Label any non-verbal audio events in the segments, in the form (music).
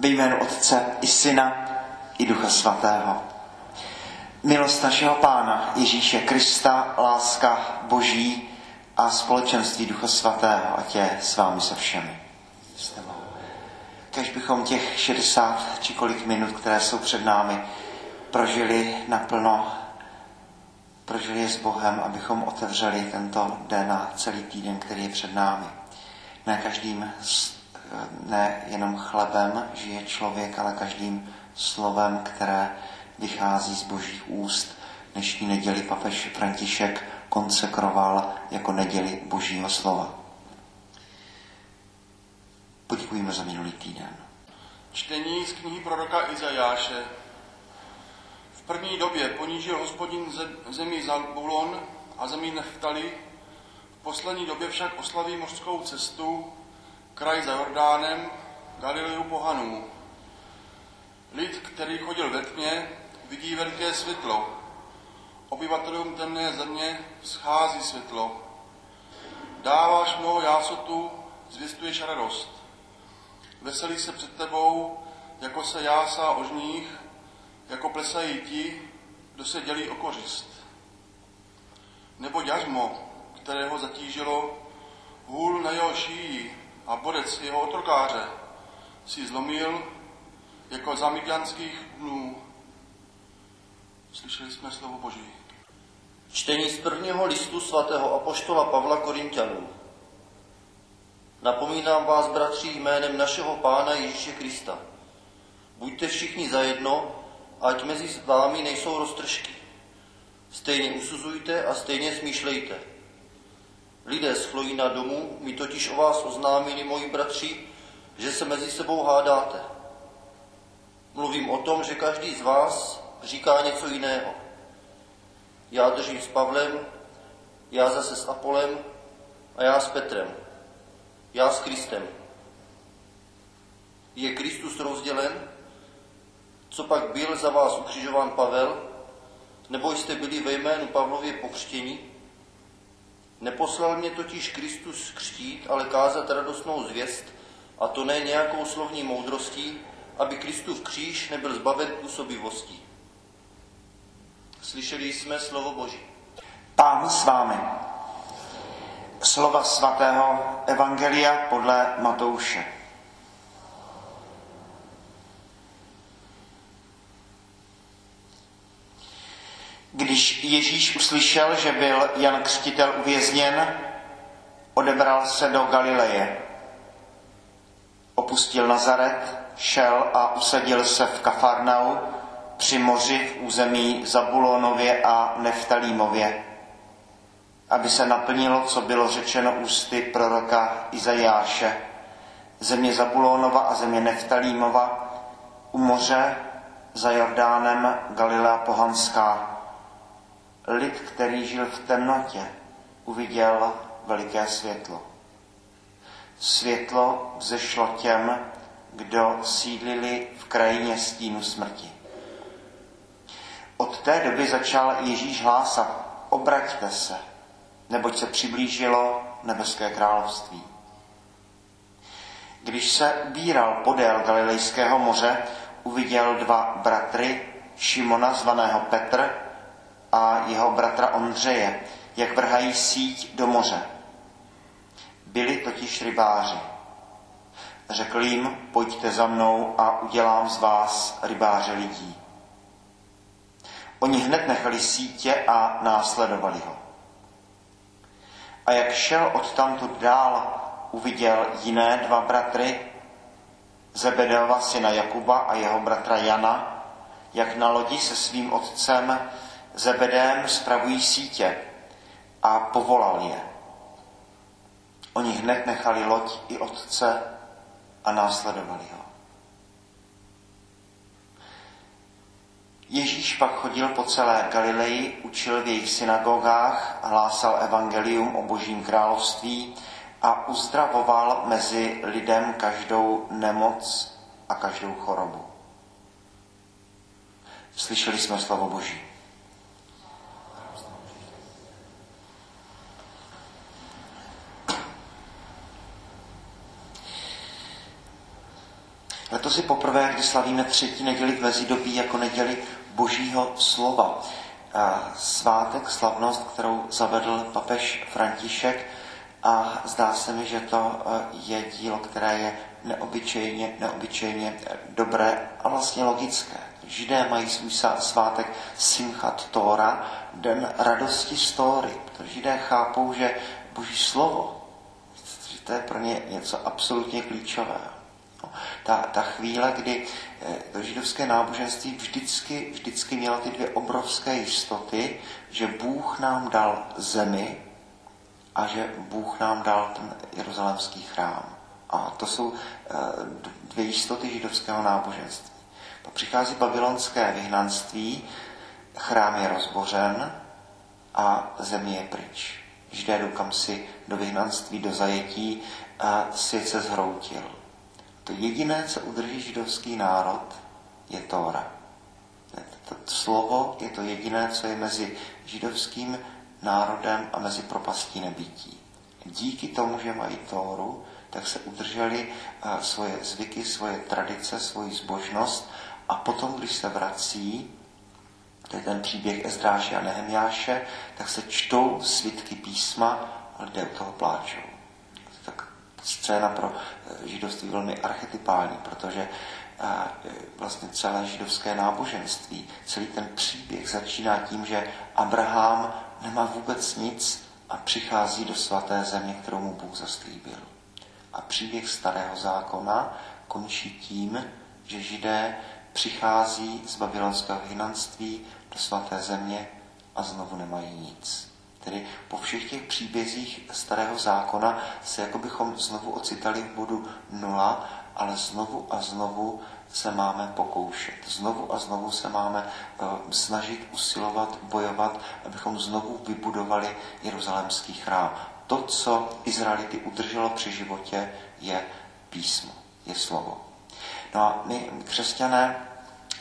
Ve jménu Otce i Syna i Ducha Svatého. Milost našeho Pána Ježíše Krista, láska Boží a společenství Ducha Svatého, ať je s vámi se všemi. S tebou. Kež bychom těch 60 či kolik minut, které jsou před námi, prožili naplno, prožili je s Bohem, abychom otevřeli tento den a celý týden, který je před námi. Ne každým, ne jenom chlebem žije člověk, ale každým slovem, které vychází z božích úst. Dnešní neděli papež František konsekroval jako neděli božího slova. Poděkujeme za minulý týden. Čtení z knihy proroka Izajáše. V první době ponížil hospodin zemi Zabulon a zemi Neftali, v poslední době však oslaví mořskou cestu, kraj za Jordánem, Galileu pohanů. Lid, který chodil ve tmě, vidí veliké světlo. Obyvatelům temné země schází světlo. Dáváš mnoho jásotu, zvěstuješ radost. Veselí se před tebou, jako se jásá o žních, jako plesají ti, kdo se dělí o kořist. Nebo jařmo, kterého zatížilo, hůl na jeho šíji a bodec jeho otrokáře, si zlomil jako za midjanských dnů. Slyšeli jsme slovo Boží. Čtení z prvního listu svatého apoštola Pavla Korintianů. Napomínám vás, bratři, jménem našeho Pána Ježíše Krista. Buďte všichni zajedno, ať mezi vámi nejsou roztržky. Stejně usuzujte a stejně smýšlejte. Lidé z Chlojína domu mi totiž o vás oznámili, moji bratři, že se mezi sebou hádáte. Mluvím o tom, že každý z vás říká něco jiného. Já držím s Pavlem, já zase s Apolem a já s Petrem. Já s Kristem. Je Kristus rozdělen? Co pak byl za vás ukřižován Pavel? Nebo jste byli ve jménu Pavlově pokřtění? Neposlal mě totiž Kristus křtít, ale kázat radostnou zvěst, a to ne nějakou slovní moudrostí, aby Kristův kříž nebyl zbaven působivostí. Slyšeli jsme slovo Boží. Pán s vámi. Slova svatého Evangelia podle Matouše. Když Ježíš uslyšel, že byl Jan Křtitel uvězněn, odebral se do Galileje. Opustil Nazaret, šel a usadil se v Kafarnau při moři v území Zabulonově a Neftalímově, aby se naplnilo, co bylo řečeno ústy proroka Izajáše. Země Zabulonova a země Neftalímova, u moře za Jordánem Galilea Pohanská. Lid, který žil v temnotě, uviděl veliké světlo. Světlo vzešlo těm, kdo sídlili v krajině stínu smrti. Od té doby začal Ježíš hlásat, obraťte se, neboť se přiblížilo nebeské království. Když se ubíral podél Galilejského moře, uviděl dva bratry, Šimona zvaného Petr a jeho bratra Ondřeje, jak vrhají síť do moře. Byli totiž rybáři. Řekl jim, pojďte za mnou a udělám z vás rybáře lidí. Oni hned nechali sítě a následovali ho. A jak šel odtamtud dál, uviděl jiné dva bratry, Zebedeova syna Jakuba a jeho bratra Jana, jak na lodi se svým otcem Zebedem spravují sítě a povolal je. Oni hned nechali loď i otce a následovali ho. Ježíš pak chodil po celé Galileji, učil v jejich synagogách, hlásal evangelium o božím království a uzdravoval mezi lidem každou nemoc a každou chorobu. Slyšeli jsme slovo Boží. Letos je poprvé, kdy slavíme třetí neděli v mezidobí jako neděli Božího slova. Svátek, slavnost, kterou zavedl papež František a zdá se mi, že to je dílo, které je neobyčejně, neobyčejně dobré a vlastně logické. Židé mají svůj svátek Simchat Tora, den radosti z Tóry, protože Židé chápou, že Boží slovo, že to je pro ně něco absolutně klíčového. Ta, ta chvíle, kdy eh, to židovské náboženství vždycky, vždycky mělo ty dvě obrovské jistoty, že Bůh nám dal zemi a že Bůh nám dal ten jeruzalémský chrám. A to jsou eh, dvě jistoty židovského náboženství. Pak přichází babylonské vyhnanství, chrám je rozbořen a země je pryč. Židé jdou kam si do vyhnanství, do zajetí a svět se zhroutil. To jediné, co udrží židovský národ, je Tóra. To slovo je to jediné, co je mezi židovským národem a mezi propastí nebytí. Díky tomu, že mají Tóru, tak se udrželi eh, svoje zvyky, svoje tradice, svoji zbožnost a potom, když se vrací, to je ten příběh Ezdráše a Nehemiáše, tak se čtou svitky písma a lidé u toho pláčou. Scéna pro eh, židovství velmi archetypální, protože eh, vlastně celé židovské náboženství, celý ten příběh začíná tím, že Abraham nemá vůbec nic a přichází do svaté země, kterou mu Bůh zaslíbil. A příběh starého zákona končí tím, že židé přichází z babylonského hynanství do svaté země a znovu nemají nic. Tedy po všech těch příbězích starého zákona se jako bychom znovu ocitali v bodu nula, ale znovu a znovu se máme pokoušet. Znovu a znovu se máme uh, snažit, usilovat, bojovat, abychom znovu vybudovali Jeruzalémský chrám to, co Izraelity udrželo při životě, je písmo, je slovo. No a my, křesťané,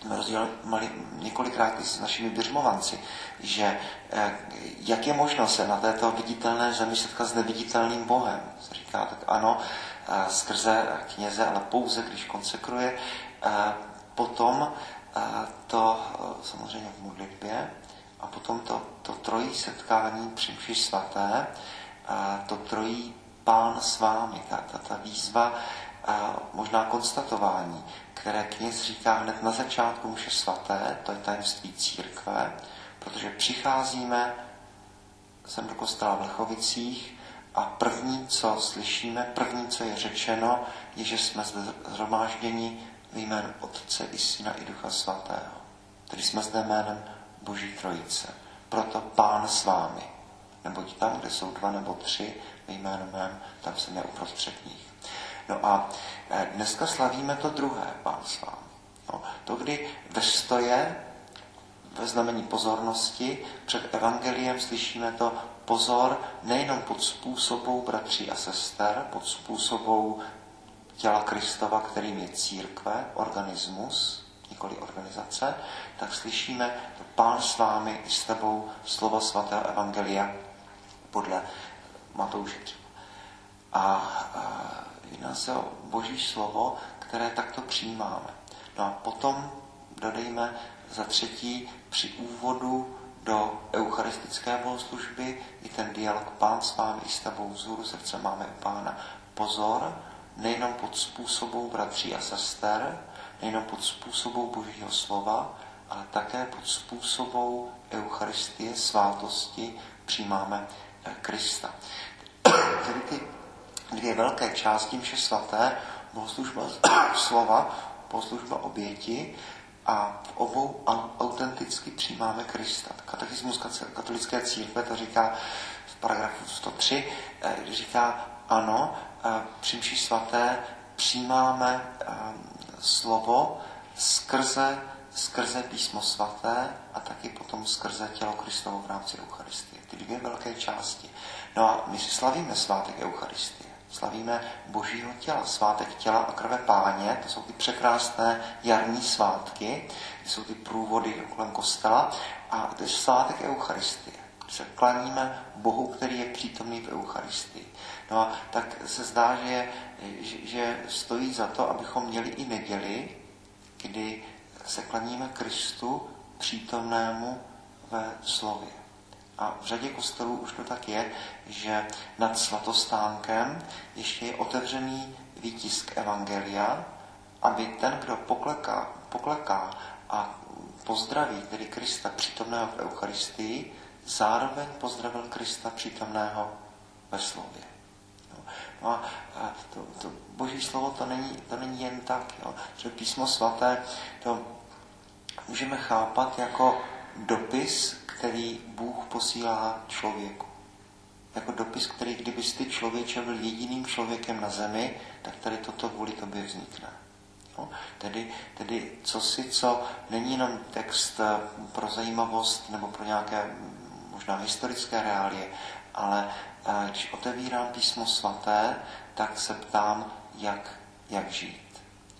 jsme rozdělili několikrát s našimi běžmovanci, že eh, jak je možno se na této viditelné zemi setkat s neviditelným Bohem. Se říká, tak ano, eh, skrze kněze, ale pouze když konsekruje. Eh, potom to samozřejmě v modlitbě a potom to, to trojí setkání při mši svaté, to trojí pán s vámi, ta, ta, ta výzva, možná konstatování, které kněz říká hned na začátku muše svaté, to je tajemství církve, protože přicházíme sem do kostela v Lechovicích a první, co slyšíme, první, co je řečeno, je, že jsme zde zhromážděni v jménu Otce i Syna i Ducha Svatého. Tedy jsme zde jménem Boží Trojice. Proto Pán s vámi neboť tam, kde jsou dva nebo tři ve jménu mém, tam jsem já uprostřed nich. No a e, dneska slavíme to druhé pánství. No, to, kdy ve stoje, ve znamení pozornosti, před evangeliem slyšíme to pozor nejenom pod způsobou bratří a sester, pod způsobou těla Kristova, kterým je církve, organismus, nikoli organizace, tak slyšíme Pán s vámi i s tebou slova svatého Evangelia, podle Matouše. A, a jedná se o boží slovo, které takto přijímáme. No a potom dodejme za třetí při úvodu do eucharistické bohoslužby i ten dialog Pán s vámi i s tebou vzhůru srdce máme u Pána. Pozor, nejenom pod způsobou bratří a sester, nejenom pod způsobou Božího slova, ale také pod způsobou Eucharistie, svátosti přijímáme Krista. Tedy ty dvě velké části mše svaté, bohoslužba (coughs) slova, bohoslužba oběti a v obou autenticky přijímáme Krista. Katechismus katolické církve to říká v paragrafu 103, eh, říká ano, eh, při mši svaté přijímáme eh, slovo skrze, skrze písmo svaté a taky potom skrze tělo Kristovo v rámci Eucharistie. Ty dvě velké části. No a my si slavíme svátek Eucharistie. Slavíme božího těla, svátek těla a krve páně, to jsou ty překrásné jarní svátky, to jsou ty průvody kolem kostela a to je svátek Eucharistie. se klaníme Bohu, který je přítomný v Eucharistii. No a tak se zdá, že, že, že stojí za to, abychom měli i neděli, kdy se klaníme Kristu přítomnému ve slově. A v řadě kostelů už to tak je, že nad svatostánkem ještě je otevřený výtisk Evangelia, aby ten, kdo pokleká, pokleká a pozdraví tedy Krista přítomného v Eucharistii, zároveň pozdravil Krista přítomného ve slově. No a to, to boží slovo to není, to není jen tak. Jo. Že písmo svaté to můžeme chápat jako dopis, který Bůh posílá člověku. Jako dopis, který kdybys ty člověče byl jediným člověkem na zemi, tak tady toto kvůli tobě vznikne. No, tedy, tedy co si, co není jenom text eh, pro zajímavost nebo pro nějaké možná historické reálie, ale eh, když otevírám písmo svaté, tak se ptám, jak, jak žít.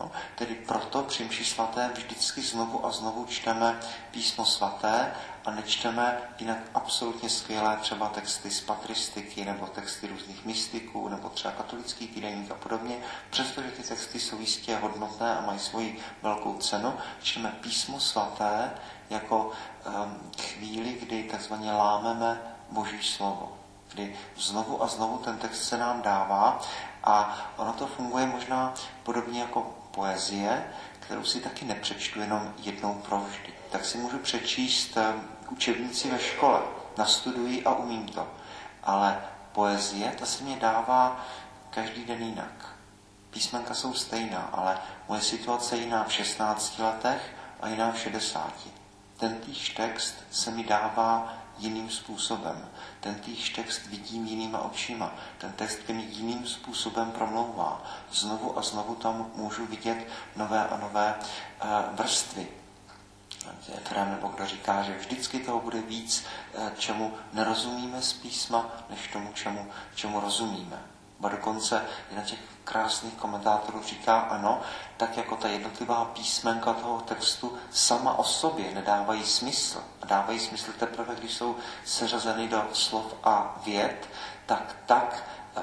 No, tedy proto při mši svaté vždycky znovu a znovu čteme písmo svaté a nečteme jinak absolutně skvělé třeba texty z patristiky nebo texty různých mystiků nebo třeba katolický týdeník a podobně, přestože ty texty jsou jistě hodnotné a mají svoji velkou cenu, čteme písmo svaté jako um, chvíli, kdy takzvaně lámeme Boží slovo kdy znovu a znovu ten text se nám dává a ono to funguje možná podobně jako poezie, kterou si taky nepřečtu jenom jednou provždy. Tak si můžu přečíst eh, učebnici ve škole, nastuduji a umím to. Ale poezie, ta se mě dává každý den jinak. Písmenka jsou stejná, ale moje situace je jiná v 16 letech a jiná v 60. Ten týž text se mi dává jiným způsobem. Ten týž text vidím jinýma očima. Ten text mi jiným způsobem promlouvá. Znovu a znovu tam můžu vidět nové a nové uh, vrstvy. Efrem nebo kdo říká, že vždycky toho bude víc, uh, čemu nerozumíme z písma, než tomu, čemu, čemu rozumíme. Ba dokonce jedna těch krásných komentátorů říká, ano, tak jako ta jednotlivá písmenka toho textu sama o sobě nedávají smysl. A dávají smysl teprve, když jsou seřazeny do slov a věd, tak tak eh,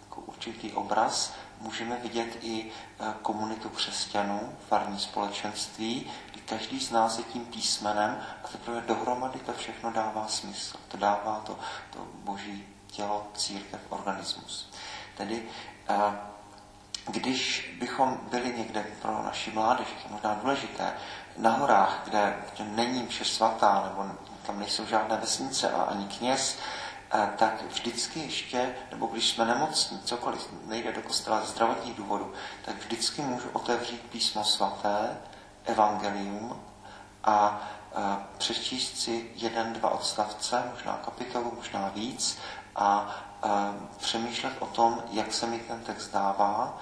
jako určitý obraz můžeme vidět i eh, komunitu křesťanů, farní společenství, kdy každý z nás je tím písmenem a teprve dohromady to všechno dává smysl. To dává to, to boží tělo, církev, organismus. Tedy eh, když bychom byli někde pro naši mládež, je možná důležité, na horách, kde, není vše svatá, nebo tam nejsou žádné vesnice a ani kněz, eh, tak vždycky ještě, nebo když jsme nemocní, cokoliv, nejde do kostela ze zdravotních důvodů, tak vždycky můžu otevřít písmo svaté, evangelium a eh, přečíst si jeden, dva odstavce, možná kapitolu, možná víc a přemýšlet o tom, jak se mi ten text dává,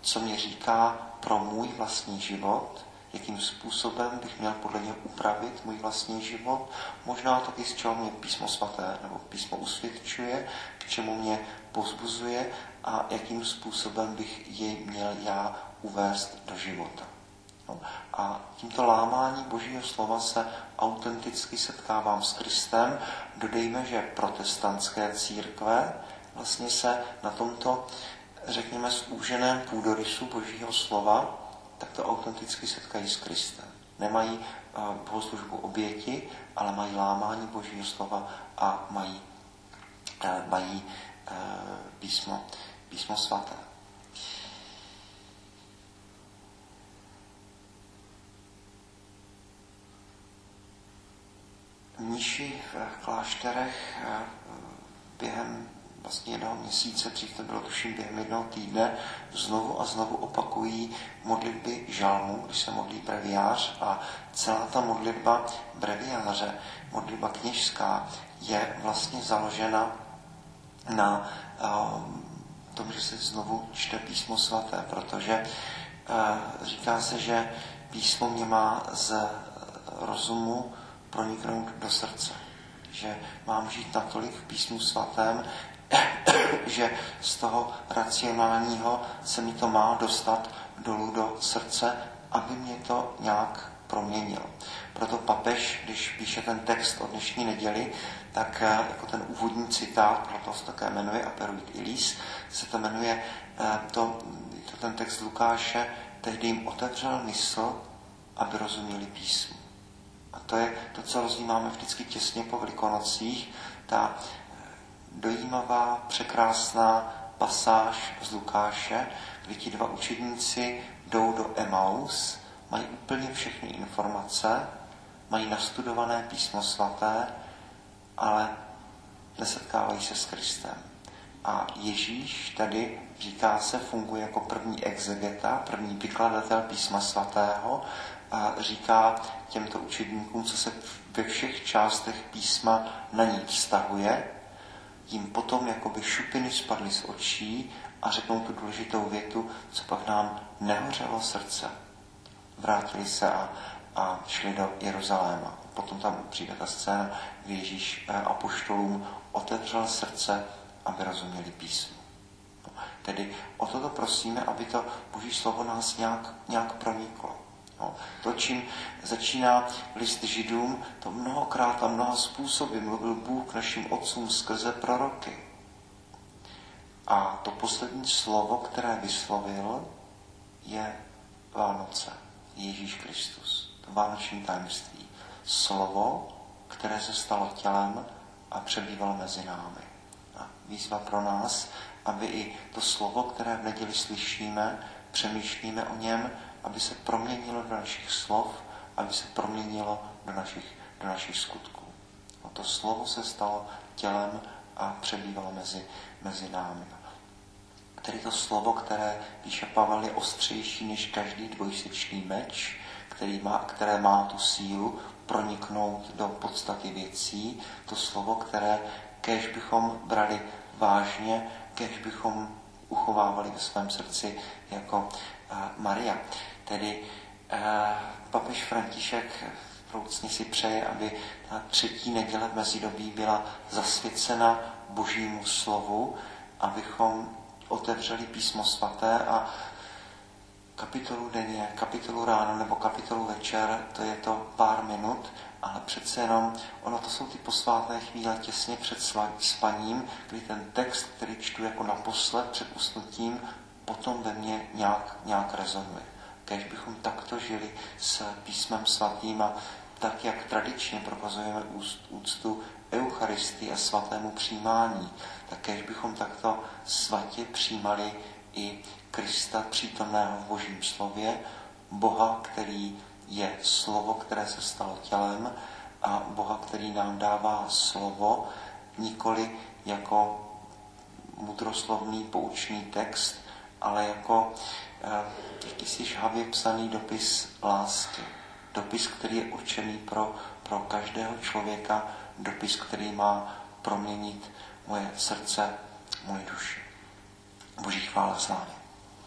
co mě říká pro můj vlastní život, jakým způsobem bych měl podle něj upravit můj vlastní život, možná taky z čeho mě písmo svaté nebo písmo usvědčuje, k čemu mě pozbuzuje a jakým způsobem bych jej měl já uvést do života. A tímto lámání Božího slova se autenticky setkávám s Kristem. Dodejme, že protestantské církve vlastně se na tomto, řekněme, zúženém půdorysu Božího slova, tak to autenticky setkají s Kristem. Nemají uh, bohoslužbu oběti, ale mají lámání Božího slova a mají, uh, mají uh, písmo, písmo svaté. Mniši v klášterech během vlastně jednoho měsíce, dřív to bylo tuším během jednoho týdne, znovu a znovu opakují modlitby žalmu, když se modlí breviář a celá ta modlitba breviáře, modlitba kněžská, je vlastně založena na um, tom, že se znovu čte písmo svaté, protože říká se, že písmo mě má z rozumu proniknout do srdce. Že mám žít natolik v písmu svatém, (coughs) že z toho racionálního se mi to má dostat dolů do srdce, aby mě to nějak proměnil. Proto papež, když píše ten text o dnešní neděli, tak eh, jako ten úvodní citát, proto se také jmenuje Aperuit Ilis, se to jmenuje, eh, to, to ten text Lukáše, tehdy jim otevřel mysl, aby rozuměli písmu. A to je to, co rozjímáme vždycky těsně po Velikonocích, ta eh, dojímavá, překrásná pasáž z Lukáše, kdy ti dva učedníci jdou do Emaus, mají úplně všechny informace, mají nastudované písmo svaté, ale nesetkávají se s Kristem. A Ježíš tady, říká se, funguje jako první exegeta, první vykladatel písma svatého říká těmto učedníkům, co se ve všech částech písma na ní vztahuje, jim potom jakoby šupiny spadly z očí a řeknou tu důležitou větu, co pak nám nehořelo srdce. Vrátili se a, a šli do Jeruzaléma. Potom tam přijde ta scéna, kdy Ježíš eh, apoštolům otevřel srdce, aby rozuměli písmu. No, tedy o toto prosíme, aby to Boží slovo nás nějak, nějak proniklo. No, to, čím začíná list židům, to mnohokrát a mnoha způsoby mluvil Bůh našim otcům skrze proroky. A to poslední slovo, které vyslovil, je Vánoce, Ježíš Kristus, to vánoční tajemství. Slovo, které se stalo tělem a přebývalo mezi námi. A výzva pro nás, aby i to slovo, které v neděli slyšíme, přemýšlíme o něm, aby se proměnilo do našich slov, aby se proměnilo do našich, do našich skutků. No to slovo se stalo tělem a přebývalo mezi, mezi námi. Tedy to slovo, které píše Pavel, je ostřejší než každý dvojsečný meč, který má, které má tu sílu proniknout do podstaty věcí. To slovo, které kež bychom brali vážně, kež bychom uchovávali ve svém srdci jako uh, Maria. Tedy uh, papež František proucně si přeje, aby ta třetí neděle v mezidobí byla zasvěcena božímu slovu, abychom otevřeli písmo svaté a kapitolu denně, kapitolu ráno nebo kapitolu večer, to je to pár minut, ale přece jenom ono to jsou ty posvátné chvíle těsně před spaním, kdy ten text, který čtu jako naposled před usnutím, potom ve mně nějak, nějak rezonuje. Kež bychom takto žili s písmem svatým a tak, jak tradičně prokazujeme úctu Eucharistii a svatému přijímání, tak kež bychom takto svatě přijímali i Krista přítomného v Božím slově, Boha, který je slovo, které se stalo tělem a Boha, který nám dává slovo, nikoli jako mudroslovný poučný text, ale jako jakýsi žhavě psaný dopis lásky. Dopis, který je určený pro, pro každého člověka, dopis, který má proměnit moje srdce, moje duši. Boží chvála s námi.